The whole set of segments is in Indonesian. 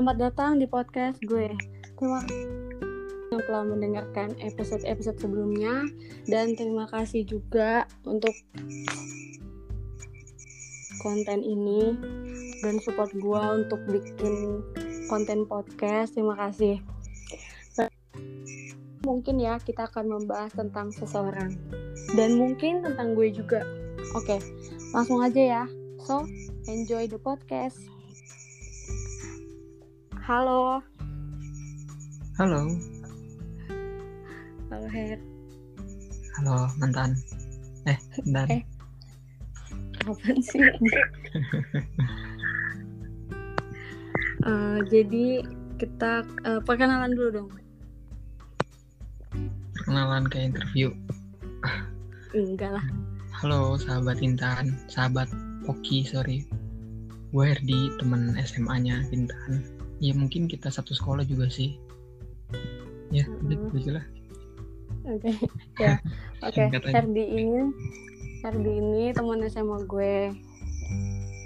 Selamat datang di podcast gue. Terima kasih yang telah mendengarkan episode-episode sebelumnya dan terima kasih juga untuk konten ini dan support gue untuk bikin konten podcast. Terima kasih. Mungkin ya kita akan membahas tentang seseorang dan mungkin tentang gue juga. Oke, langsung aja ya. So, enjoy the podcast. Halo. Halo, Halo Her. halo mantan. Eh, bentar. Eh. Apaan sih? Eh, jadi kita eh, perkenalan dulu dong. Perkenalan ke interview. Enggak lah. Halo, sahabat Intan, sahabat Poki, sorry. Gue Herdi, temen SMA-nya Intan. Ya mungkin kita satu sekolah juga sih. Ya, gitu lah. Oke. ya. Oke. Aja. Herdi ini Herdi ini teman SMA gue.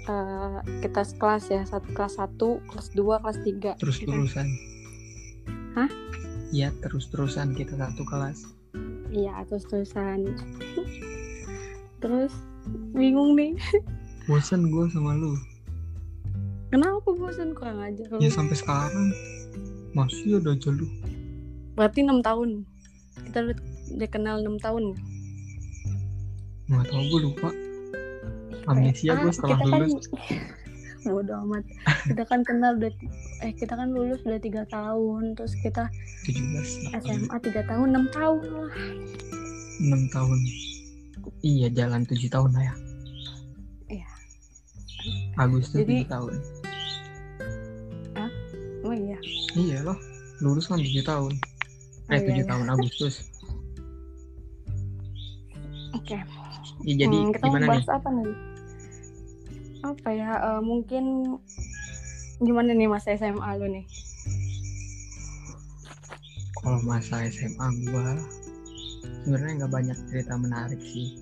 Eh, kita sekelas ya, satu kelas 1, kelas 2, kelas 3. Terus-terusan. Hah? Iya, terus-terusan kita satu kelas. Iya, terus-terusan. Terus bingung nih. Bosan gue sama lu. Kenapa bosan kurang aja Ya sampai sekarang masih ada aja lu. Berarti 6 tahun. Kita udah, kenal 6 tahun. Nggak tahu gue lupa. Amnesia gue setelah kita lulus. Kan, bodo amat. Kita kan kenal udah eh kita kan lulus udah tiga tahun, terus kita 17 SMA 3 tahun, 6 tahun lah. 6 tahun iya jalan 7 tahun lah ya Iya. Agustus Jadi- 7 tahun iya. loh lulus kan 7 tahun eh Oh, iya, 7 iya. tahun Agustus Oke. ya, jadi Hmm, kita gimana nih apa nih? Apa ya? eh, mungkin gimana nih masa SMA lu nih? kalau masa SMA gua sebenarnya nggak banyak cerita menarik sih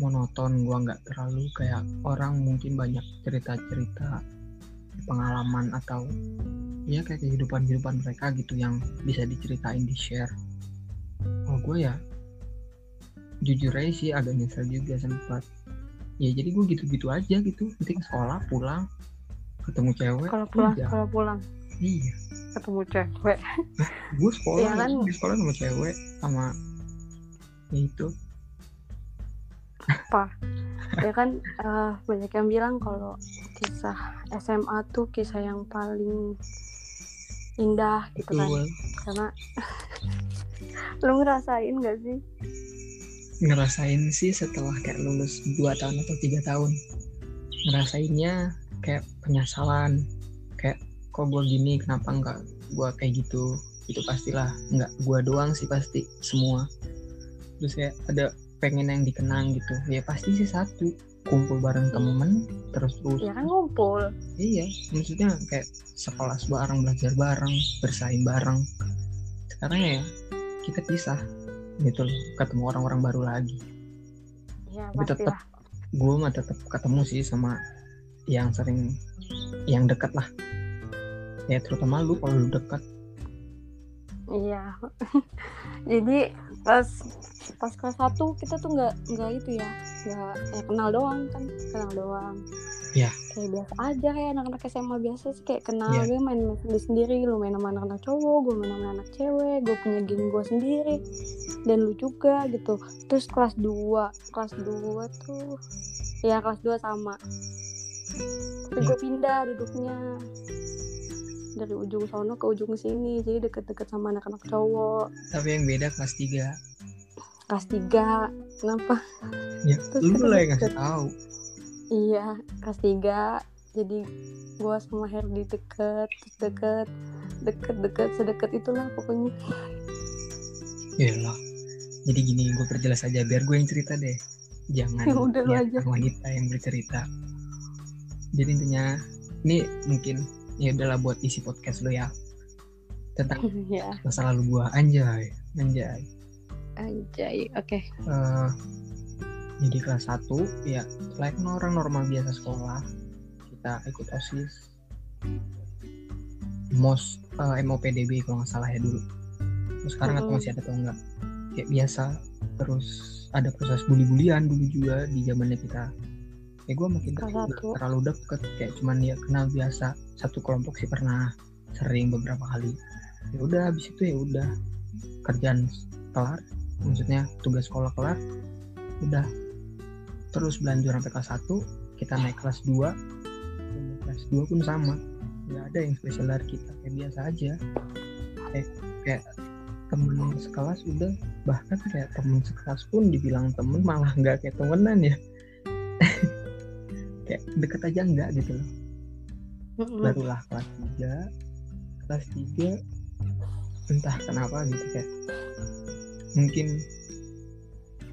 monoton gua nggak terlalu kayak orang mungkin banyak cerita-cerita pengalaman atau ya kayak kehidupan kehidupan mereka gitu yang bisa diceritain di share kalau gue ya jujur aja sih agak nyesel juga sempat. Ya jadi gue gitu-gitu aja gitu. Penting sekolah pulang ketemu cewek Kalau pulang, udah. kalau pulang. Iya. Ketemu cewek. gue sekolah Iya kan? di sekolah sama cewek sama ya itu. Apa? Ya kan eh, banyak yang bilang kalau kisah SMA tuh kisah yang paling indah gitu kan. Betul. Karena lu ngerasain gak sih? Ngerasain sih setelah kayak lulus 2 tahun atau tiga tahun. Ngerasainnya kayak penyesalan. Kayak kok gue gini? Kenapa nggak gue kayak gitu? Itu pastilah. Nggak gue doang sih pasti semua. Terus kayak ada pengen yang dikenang gitu. Ya pasti sih satu kumpul bareng temen terus terus ya kan ngumpul. Iya maksudnya kayak sekelas bareng belajar bareng bersaing bareng. Sekarang ya kita pisah gitu loh ketemu orang-orang baru lagi. Ya Tapi tetap gue mah tetap ketemu sih sama yang sering yang dekat lah. Ya terutama lu kalau lu dekat iya. Jadi pas pas kelas satu kita tuh nggak nggak itu ya nggak ya kenal doang kan kenal doang. Iya. kayak biasa aja kayak anak-anak SMA biasa sih kayak kenal Iya. gue main sendiri sendiri. Lu main sama anak-anak cowok gue main sama anak cewek gue punya geng gue sendiri. Dan lu juga gitu. Terus kelas 2 kelas 2 tuh ya kelas 2 sama. Tapi Iya. gue pindah duduknya dari ujung sono ke ujung sini jadi deket-deket sama anak-anak cowok. Tapi yang beda kelas 3 kelas 3 kenapa? Ya Terus lu lah yang ngasih tahu. Iya kelas 3 jadi gua sama Herdi deket deket deket deket sedekat itulah pokoknya. Ya lah jadi gini gue perjelas aja biar gue yang cerita deh. Jangan Ya udah, biar aja. wanita yang bercerita. Jadi intinya ini mungkin ya udahlah buat isi podcast lo ya. Tentang ya. masa lalu gua. Anjay anjay. Anjay oke. Eh, jadi kelas 1 ya layaknya orang normal biasa sekolah. Kita ikut osis. Mos uh, MOPDB kalau nggak salah ya dulu. Terus sekarang Mm-mm. masih ada atau enggak kayak biasa. Terus ada proses bully-bulian dulu juga di zamannya kita kayak gue satu. terlalu deket kayak cuman ya kenal biasa. Satu kelompok sih pernah sering beberapa kali. Ya udah habis itu ya udah. Kerjaan kelar maksudnya tugas sekolah kelar udah. Terus berlanjut sampai kelas 1 kita naik kelas 2 Dan naik kelas 2 pun sama. Nggak ada yang spesial dari kita kayak biasa aja. Kayak, kayak temen sekelas udah. Bahkan kayak temen sekelas pun dibilang temen malah nggak kayak temenan ya kayak deket aja enggak gitu loh. Barulah kelas 3 kelas 3 entah kenapa gitu kayak mungkin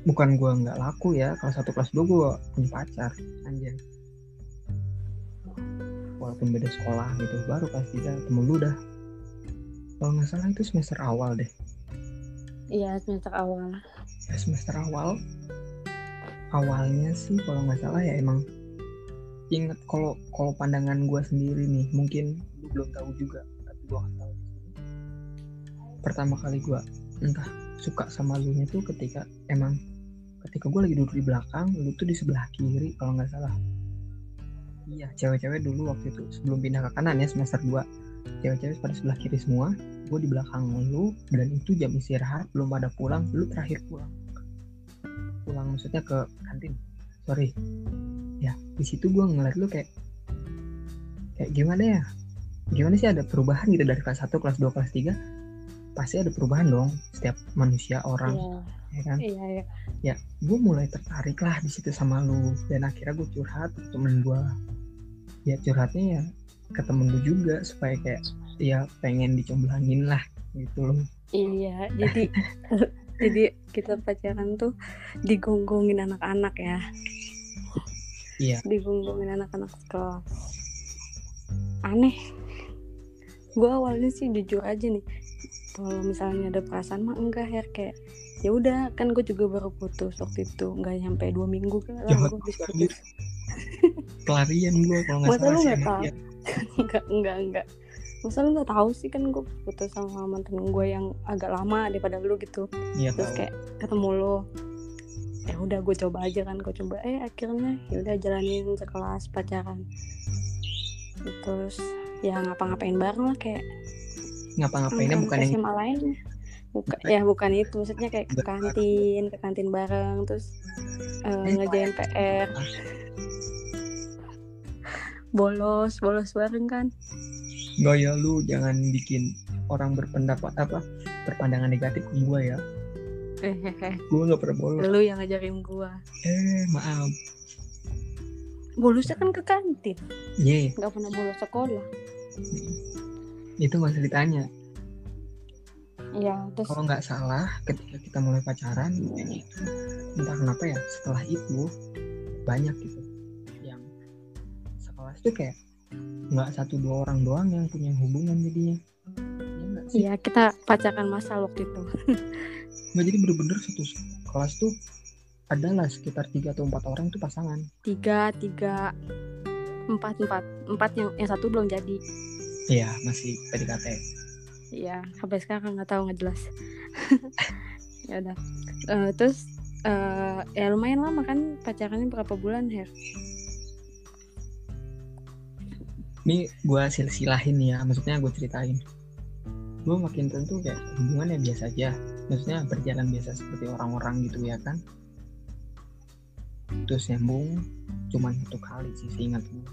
bukan gua nggak laku ya kelas 1 kelas 2 gua punya pacar anjay. Walaupun beda sekolah gitu baru kelas 3 ketemu lu dah. Kalau nggak salah itu semester awal deh. Iya semester awal. ya semester awal. Awalnya sih kalau nggak salah ya emang inget kalau kalau pandangan gue sendiri nih mungkin lu belum tahu juga tapi gue akan tahu. Pertama kali gue entah suka sama lu nya tuh ketika emang ketika gue lagi duduk di belakang lu tuh di sebelah kiri kalau nggak salah. Iya cewek-cewek dulu waktu itu sebelum pindah ke kanan ya semester 2 cewek-cewek pada sebelah kiri semua gue di belakang lu dan itu jam istirahat belum pada pulang lu terakhir pulang. Pulang maksudnya ke kantin sorry ya di situ gue ngeliat lu kayak kayak gimana ya gimana sih ada perubahan gitu dari kelas 1 kelas 2 kelas 3 pasti ada perubahan dong setiap manusia orang Iya. ya kan Iya iya. ya gue mulai tertarik lah di situ sama lu dan akhirnya gue curhat ke temen gue ya curhatnya ya ke temen lu juga supaya kayak ya pengen dicomblangin lah gitu loh Iya. Jadi jadi kita pacaran tuh digonggongin anak-anak ya. Iya. Digonggongin anak-anak sekelas. Aneh. Gue awalnya sih jujur aja nih. Kalau misalnya ada perasaan mah enggak her kayak ya udah kan gue juga baru putus waktu itu nggak nyampe dua minggu kan Jahat gue habis putus pelarian gue kalau nggak salah lu sih nggak tahu? dia. enggak enggak enggak masa lu nggak tahu sih kan gue putus sama mantan gue yang agak lama daripada lu gitu. Iya terus tahu. kayak ketemu lo ya udah gue coba aja kan gue coba. Eh akhirnya ya udah jalanin sekelas pacaran. Terus ya ngapa-ngapain bareng lah kayak ngapa-ngapainnya bukan yang SMA lain. Bukan. ya bukan itu maksudnya kayak ke kantin ke kantin bareng terus eh, Eh, ngerjain PR bolos bolos bareng kan gaya lu jangan bikin orang berpendapat apa berpandangan negatif ke gue ya. Gue nggak pernah bolos. Lu yang ngajarin gue eh maaf. Bolosnya kan ke kantin. Ye nggak pernah bolos sekolah. Itu usah ditanya. Ya terus kalau nggak salah ketika kita mulai pacaran entah kenapa ya setelah itu banyak gitu yang sekelas tuh kayak nggak satu dua orang doang yang punya hubungan jadinya. Ya Iya kita pacaran masal waktu itu. Nggak jadi bener-bener satu kelas tuh adalah sekitar tiga atau empat orang tuh pasangan. Tiga tiga empat empat. Empat yang yang satu belum jadi. Iya masih PDKT Iya sampai sekarang nggak tahu nggak jelas. Ya udah. Eh, terus eh, ya lumayan lama kan pacarannya berapa bulan Her ini gue silsilahin ya maksudnya gue ceritain. Gue makin tentu kayak hubungannya biasa aja. Maksudnya berjalan biasa seperti orang-orang gitu ya kan. Terus nyambung cuman satu kali sih seingat gue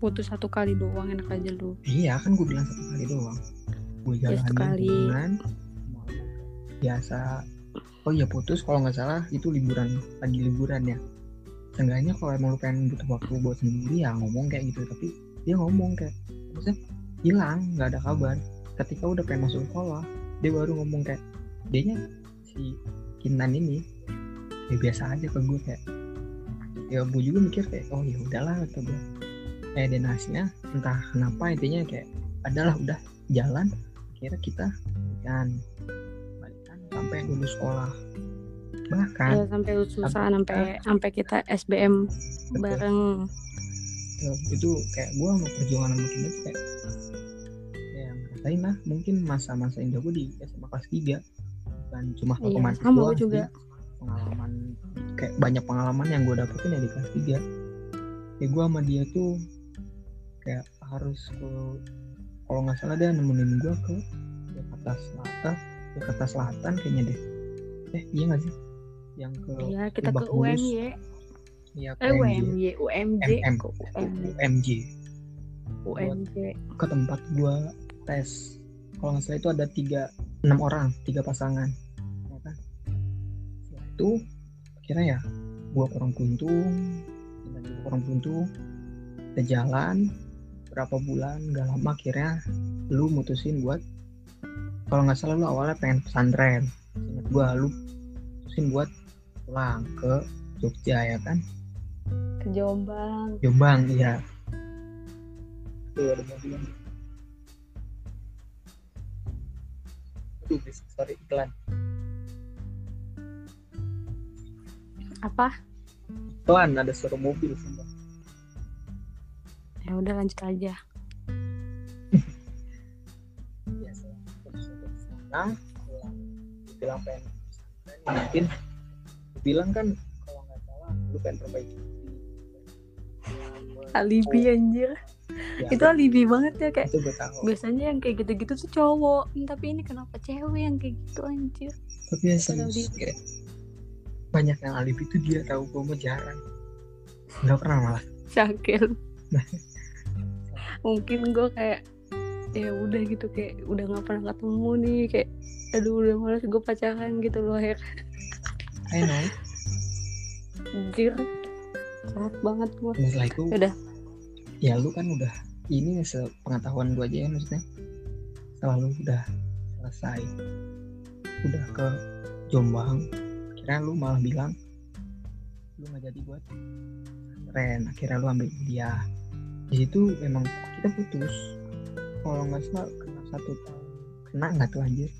putus satu kali doang enak aja lu. Iya kan gue bilang satu kali doang. Gue Ya, satu jalanin kali. hubungan. Biasa. Oh iya putus kalau nggak salah itu liburan lagi liburan ya. Seenggaknya kalau emang lu pengen butuh waktu buat sendiri ya ngomong kayak gitu. Tapi dia ngomong kayak maksudnya hilang nggak ada kabar. Ketika udah pengen masuk sekolah dia baru ngomong kayak dia si Kinan ini ya biasa aja ke gue kayak. Ya gue juga mikir kayak oh ya udahlah kata gue kayak dan hasilnya entah kenapa intinya kayak adalah udah jalan kira kita balikan. Balikan sampai lulus sekolah. Bahkan ya sampai lulus sampai sampai kita SBM Betul. bareng itu kayak gue sama perjuangan sama kita tuh kayak kayak rasain lah mungkin masa-masa indah gue di SMA kelas 3 dan cuma Iya, sama doang gue juga. pengalaman kayak banyak pengalaman yang gue dapetin ya di kelas 3 ya gue sama dia tuh kayak harus ke kalau nggak salah dia nemenin gue ke Jakarta Selatan Jakarta Selatan kayaknya deh eh iya nggak sih yang ke Iya, kita ke. UMY. Iya, Eh. UMY, UMJ. MM. UMJ? UMJ UMJ. ke tempat gua tes kalau nggak salah itu ada tiga enam orang tiga pasangan ya kan Setelah itu kira ya gua kurang beruntung dan juga kurang beruntung kita jalan berapa bulan nggak lama akhirnya lu mutusin buat kalau nggak salah lu awalnya pengen pesantren ingat gua lu mutusin buat pulang ke Jogja ya kan Ke Jombang. Jombang iya tuh ada mobil Aduh, iklan Apa? iklan ada suara mobil sumpah Ya udah lanjut aja. biasa sana pulang bilang pengen ya mungkin bilang kan kalau nggak salah lu pengen perbaiki Alibi anjir. Ya, Itu alibi banget ya kayak itu biasanya yang kayak gitu-gitu tuh cowok. Tapi ini kenapa cewek yang kayak gitu anjir? Tapi ya serius kayak banyak yang alibi itu dia tahu gue mah jarang. Nggak pernah malah. Syakil Nah. mungkin gue kayak ya udah gitu kayak udah nggak pernah ketemu nih kayak aduh udah males gue pacaran gitu loh ya I know. Anjir berat banget gue Dan setelah itu Udah. ya lu kan udah ini sepengetahuan gue aja ya maksudnya. Setelah lu udah selesai udah ke Jombang akhirnya lu malah bilang lu nggak jadi buat ren akhirnya lu ambil dia di situ emang kita putus. Kalau nggak salah kena satu tahun. Kena nggak tuh anjir?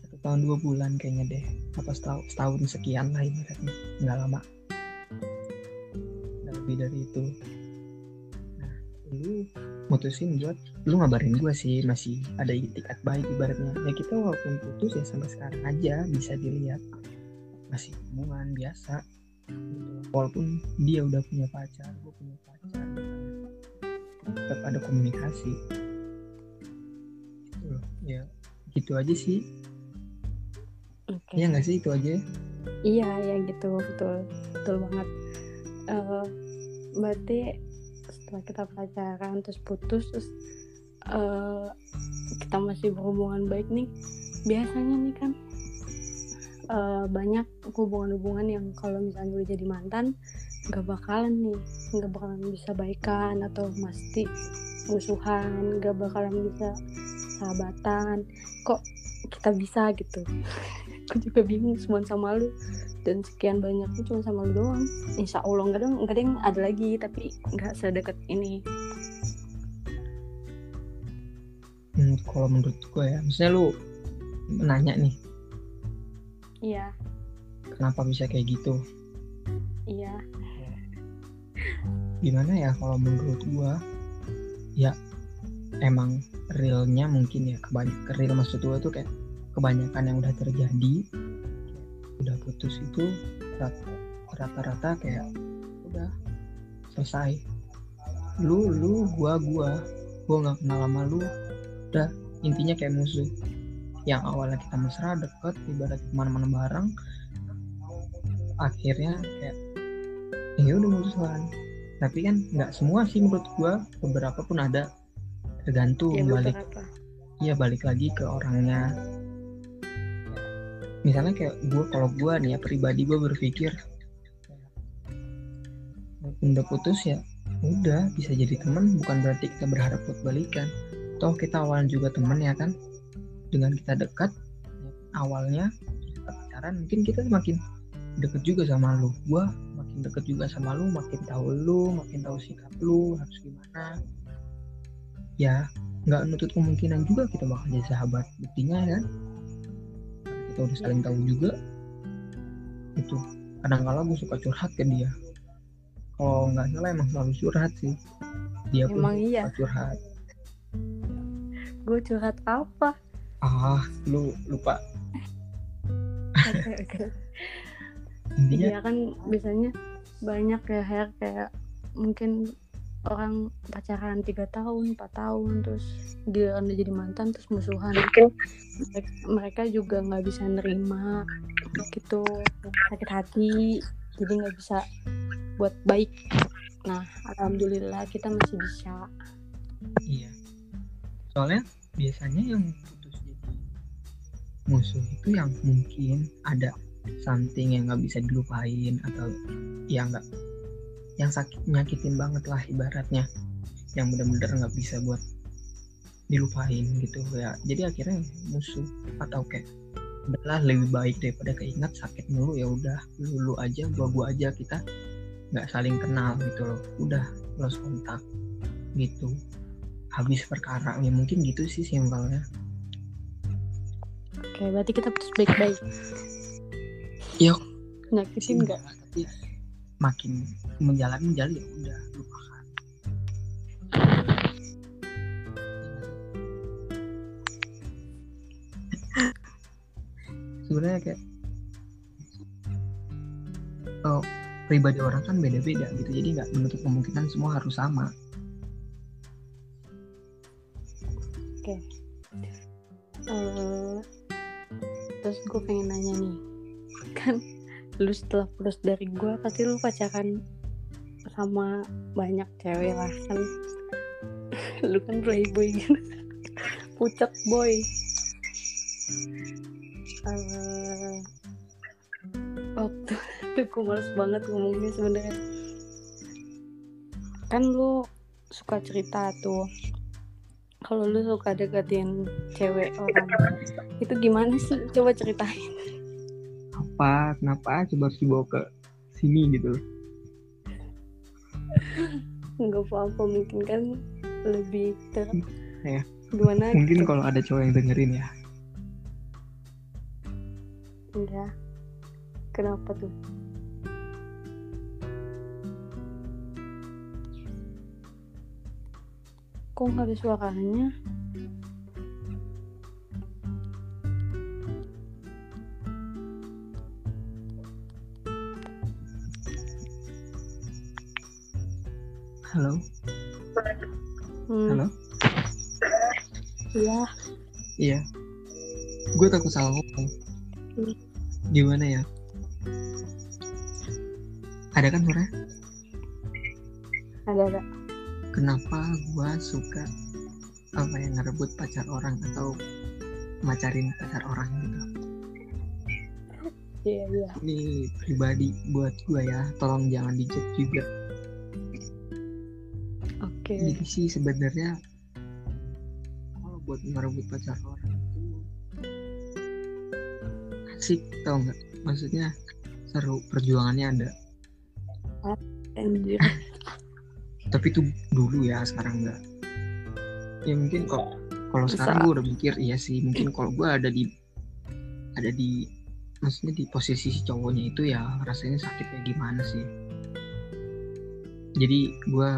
Satu tahun dua bulan kayaknya deh. Apa setahun, setahun sekian lah ibaratnya. Nggak lama lebih dari itu nah lu mutusin buat lu ngabarin gue sih masih ada itikat baik ibaratnya ya kita walaupun putus ya sampai sekarang aja bisa dilihat masih hubungan biasa gitu. walaupun dia udah punya pacar gue punya pacar tetap ada komunikasi gitu loh. ya gitu aja sih Oke. ya nggak sih itu aja Iya ya gitu betul betul banget. Eh, berarti setelah kita pacaran terus putus terus eh, kita masih berhubungan baik nih biasanya nih kan eh, banyak hubungan-hubungan yang kalau misalnya udah jadi mantan nggak bakalan nih nggak bakalan bisa baikan atau mesti musuhan nggak bakalan bisa sahabatan. Kok kita bisa gitu? Aku juga bingung cuma sama lu dan sekian banyaknya cuma sama lu doang. Insya allah nggak dong nggak ada lagi tapi nggak sedekat ini. Hmm, kalau menurut gue ya maksudnya lu nanya nih iya. kenapa bisa kayak gitu? Iya. Gimana ya kalau menurut gua ya emang realnya mungkin ya kebanyakan real maksud gua tuh kayak kebanyakan yang udah terjadi putus itu rata- rata-rata kayak udah selesai. Lu lu gua gua gua nggak kenal sama lu. Udah intinya kayak musuh. Yang awalnya kita mesra deket ibarat ke mana-mana bareng akhirnya kayak ya udah musuhan tapi kan nggak semua sih menurut gua beberapa pun ada. Tergantung ya balik iya balik lagi ke orangnya misalnya kayak gua kalau gua nih ya pribadi gua berpikir udah putus ya udah bisa jadi teman bukan berarti kita berharap buat balikan. Toh kita awalnya juga teman ya kan? Dengan kita dekat awalnya pacaran mungkin kita semakin deket juga sama lu. Gua makin deket juga sama lu makin tahu lu makin tahu sikap lu harus gimana. Ya nggak nutup kemungkinan juga kita bakal jadi sahabat. Buktinya ya kan kita udah saling tahu juga. Itu kadang kala gue suka curhat ke dia. Kalau nggak salah emang selalu curhat sih. Dia pun Emang iya. suka curhat. Gue curhat apa? Ah lu lupa. Intinya Iya kan biasanya banyak ya hair kayak mungkin orang pacaran tiga tahun, empat tahun, terus giliran udah jadi mantan terus musuhan. Mereka, mereka juga nggak bisa nerima gitu sakit hati, jadi nggak bisa buat baik. Nah, alhamdulillah kita masih bisa. iya soalnya biasanya yang putus jadi musuh itu yang mungkin ada something yang nggak bisa dilupain atau ya nggak yang sakit nyakitin banget lah ibaratnya yang benar-benar nggak bisa buat dilupain gitu ya jadi akhirnya musuh atau kayak udahlah lebih baik daripada keinget sakit mulu ya udah lu, lu aja gua gua aja kita nggak saling kenal gitu loh udah lost kontak gitu habis perkara ya mungkin gitu sih simpelnya Oke, berarti kita putus baik-baik. Yuk. Nyakitin nggak? tapi makin menjalani menjalani ya udah lupakan. Sebenarnya kayak oh, pribadi orang kan beda-beda gitu jadi nggak menutup kemungkinan semua harus sama lu setelah putus dari gue pasti lu pacaran sama banyak cewek lah kan. Lu kan playboy gitu. Pucak boy. Eh, waktu gue males banget ngomongnya sebenarnya. Kan lu suka cerita tuh. Kalau lu suka deketin cewek orang itu gimana sih? Coba ceritain apa kenapa coba harus dibawa ke sini gitu. Nggak apa-apa mungkin kan lebih ter Ya. gimana mungkin gitu. kalau ada cowok yang dengerin ya. Enggak kenapa tuh? Kok nggak ada suaranya halo? Hmm, halo? Iya. Iya. Gue takut salah ngomong. Hmm. gimana ya? Ada kan suara? Ada ada. Kenapa gua suka apa yang ngerebut pacar orang atau macarin pacar orang gitu? Iya iya. Ini pribadi buat gua ya. Tolong jangan dijat juga oke jadi sih sebenarnya kalau buat ngerebut pacar orang itu asik tau nggak? Maksudnya seru perjuangannya ada. Anjir. Tapi itu dulu ya sekarang enggak ya mungkin kok kalau sekarang gue udah mikir iya sih mungkin kalau gue ada di ada di maksudnya di posisi si cowoknya itu ya rasanya sakit kayak gimana sih? Jadi gue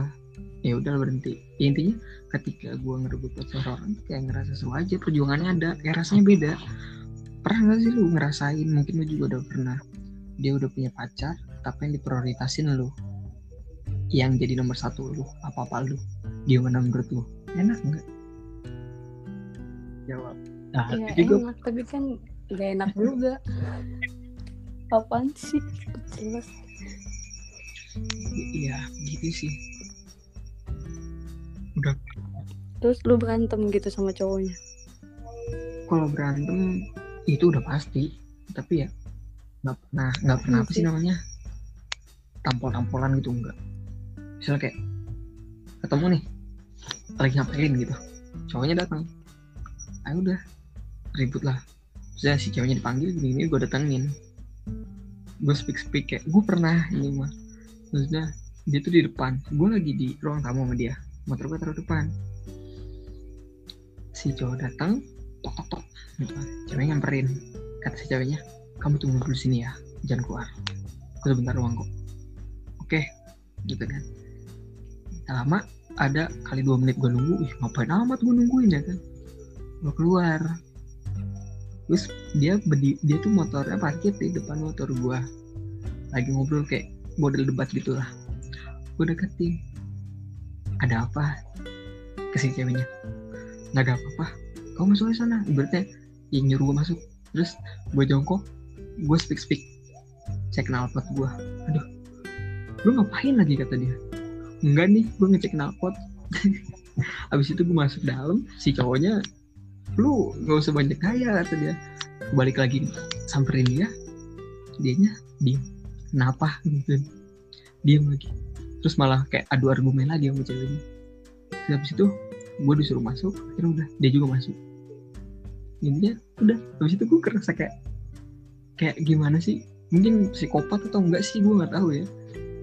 ya udah berhenti. Ya, intinya ketika gue ngerebut pacar orang tuh kayak ngerasa seru aja perjuangannya ada kayak rasanya beda. Pernah gak sih lu ngerasain? Mungkin lu juga udah pernah. Dia udah punya pacar tapi yang diprioritasin lu. Yang jadi nomor satu lu apa apa lu gimana menurut lu. Enak nggak? Jawab. Nah ya enak tapi kan gak enak juga. Apaan sih? Jelas. Iya gitu sih terus lu berantem gitu sama cowoknya? Kalau berantem itu udah pasti. Tapi ya nggak pernah nggak pernah apa sih Oke. namanya? Tampol-tampolan gitu enggak misalnya kayak ketemu nih lagi ngapain gitu. Cowoknya datang. Ayo udah ribut lah. Saya si cowoknya dipanggil gini, -gini gue datengin. Gue speak speak kayak gue pernah ini mah. Maksudnya dia tuh di depan. Gue lagi di ruang tamu sama dia. Motor gue taruh depan si cowok datang tok tok tok gitu. cewek nyamperin kata si ceweknya kamu tunggu dulu sini ya jangan keluar. Aku sebentar ruang kok. Oke gitu kan. Tak lama ada kali dua menit gue nunggu ih ngapain amat gue nungguin ya kan? Gue keluar. Terus dia bedi, dia tuh motornya parkir di depan motor gue lagi ngobrol kayak model debat gitu lah. Gue deketin. Ada apa? ke si ceweknya nggak ada apa-apa. Kamu masuk ke sana. Ibaratnya yang nyuruh gue masuk. Terus gue jongkok gue speak speak cek knalpot gue aduh lu ngapain lagi kata dia. Enggak nih gue ngecek knalpot. Abis itu gue masuk dalam si cowoknya lu nggak usah banyak gaya kata dia. Balik lagi samperin dia. Dianya diem kenapa? gitu. Diem lagi. Terus malah kayak adu argumen lagi sama ceweknya. Terus habis itu gue disuruh masuk akhirnya udah dia juga masuk. Intinya udah habis itu gue kerasa kayak kayak gimana sih? Mungkin psikopat atau enggak sih gue nggak tahu ya.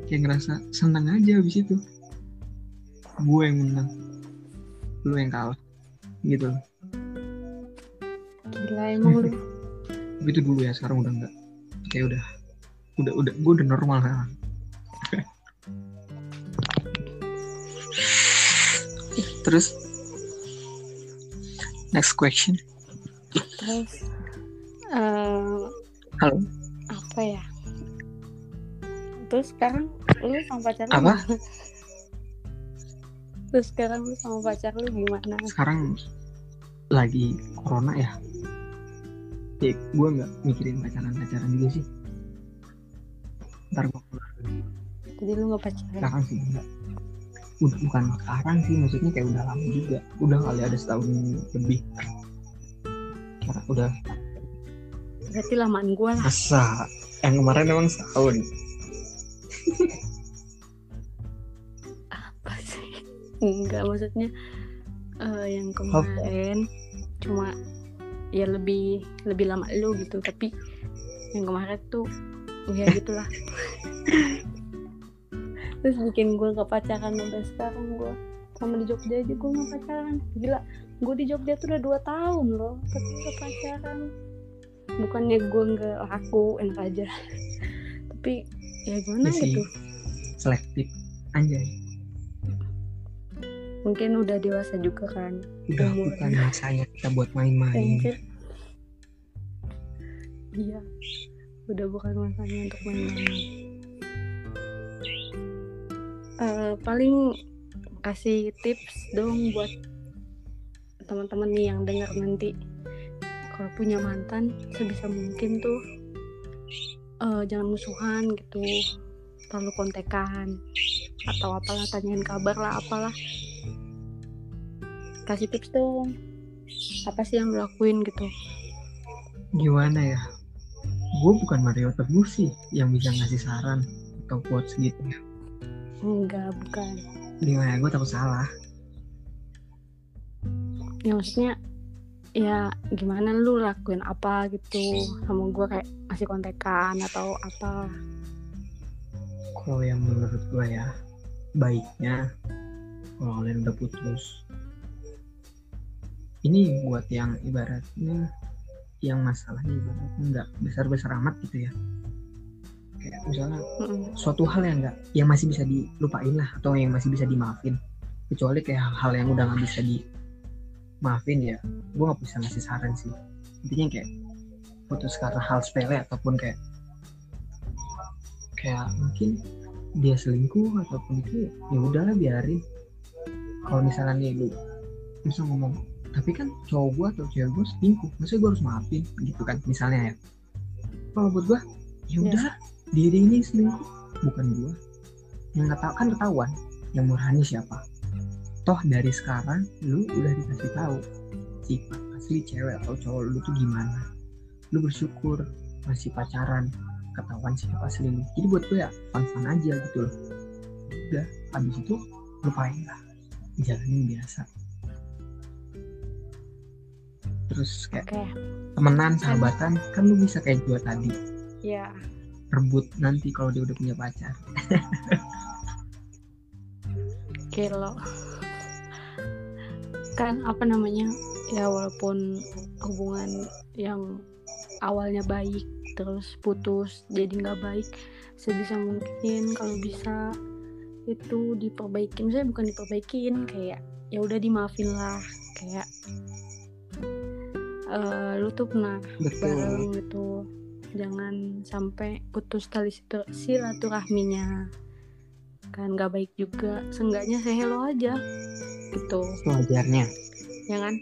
Kayak ngerasa senang aja habis itu. Gue yang menang. Lu yang kalah. Gitu loh. Gila emang lu itu dulu ya sekarang udah enggak. Kayak udah. Udah udah gue udah normal sekarang. Terus next question. Terus eh, halo. apa ya? Terus sekarang lu sama pacar lu Apa? gimana? terus sekarang lu sama pacar lu gimana? Sekarang lagi corona ya? Ya gue nggak mikirin pacaran pacaran juga sih. Ntar gue keluar. Jadi lu gak pacaran? Sekarang sih enggak udah bukan sekarang sih maksudnya kayak udah lama juga. Udah kali ada setahun lebih. Karena udah berarti lamaan gue lah. Masa? Yang kemarin emang setahun. Apa sih? Enggak maksudnya eh, yang kemarin cuma ya lebih lebih lama lu gitu. Tapi yang kemarin tuh ya gitulah terus bikin gue gak pacaran sampai sekarang gue sama di Jogja aja gue gak pacaran gila gue di Jogja tuh udah dua tahun loh tapi gak pacaran bukannya gue nggak laku enak aja tapi ya gimana Iya sih. gitu selektif anjay mungkin udah dewasa juga kan udah Umur. bukan masanya kita buat main-main Anjir. Iya. Udah bukan masanya untuk main-main. Eh, paling kasih tips dong buat teman-teman nih yang dengar nanti. Kalau punya mantan sebisa mungkin tuh eh, jangan musuhan gitu. Terlalu kontekan atau apalah tanyain kabar lah apalah. Kasih tips dong. Apa sih yang lo lakuin gitu? Gimana ya? Gue bukan Mario Teguh sih yang bisa ngasih saran atau quotes gitu enggak bukan. Gimana? Gue takut salah. Ya maksudnya ya gimana lu lakuin apa gitu? Sama gue kayak masih kontekan atau apa? Kalau yang menurut gue ya baiknya kalau kalian udah putus ini buat yang ibaratnya yang masalahnya ibaratnya nggak besar besar amat gitu ya kayak misalnya Mm-mm. suatu hal yang nggak yang masih bisa dilupain lah atau yang masih bisa dimaafin. Kecuali kayak hal-hal yang udah nggak bisa dimaafin ya gue nggak bisa ngasih saran sih. Intinya kayak putus karena hal sepele ataupun kayak kayak mungkin dia selingkuh ataupun itu ya udahlah biarin. Kalau misalnya nih lu bisa ngomong tapi kan cowok gue atau cewek gue selingkuh maksudnya gue harus maafin gitu kan misalnya ya. Kalau buat gue ya udah diri ini selingkuh bukan gue yang kan ketahuan yang murani siapa. Toh dari sekarang lu udah dikasih tahu sifat asli cewek atau cowok lu tuh gimana. Lu bersyukur masih pacaran ketahuan sifat asli lu. Jadi buat gue ya fun fun aja gitu loh. Udah habis itu lupain lah jalanin biasa. Terus kayak oke. temenan sahabatan kan lu bisa kayak gue tadi. Ya rebut nanti kalau dia udah punya pacar. Oke lo kan apa namanya ya walaupun hubungan yang awalnya baik terus putus jadi nggak baik sebisa mungkin kalau bisa itu diperbaikin. Saya bukan diperbaikin kayak ya udah dimaafin lah kayak eh, lu tuh pernah betul. bareng gitu jangan sampai putus tali silaturahminya. Kan gak baik juga. Seenggaknya say hello aja. Gitu. Wajarnya. Ya kan?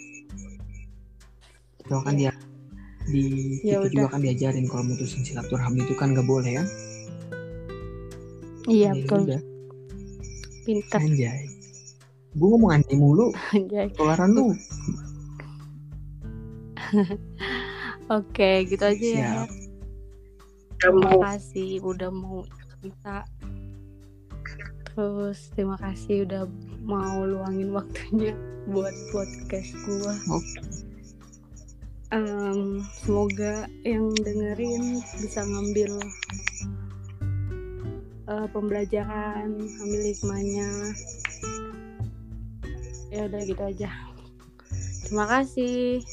Itu kan dia di Ya kita juga kan diajarin kalau mutusin silaturahmi itu kan gak boleh kan iya Ya betul. udah, pinter. Anjay. Gue ngomong anjay mulu. Anjay. Tularan lu. Oke gitu aja ya. Siap terima kasih udah mau cerita. Terus terima kasih udah mau luangin waktunya buat podcast gua. Oke. Em, semoga yang dengerin bisa ngambil eh, pembelajaran ambil hikmahnya. Ya udah gitu aja. Terima kasih.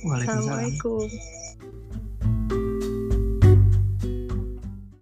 Waalaikumsalam. Assalamualaikum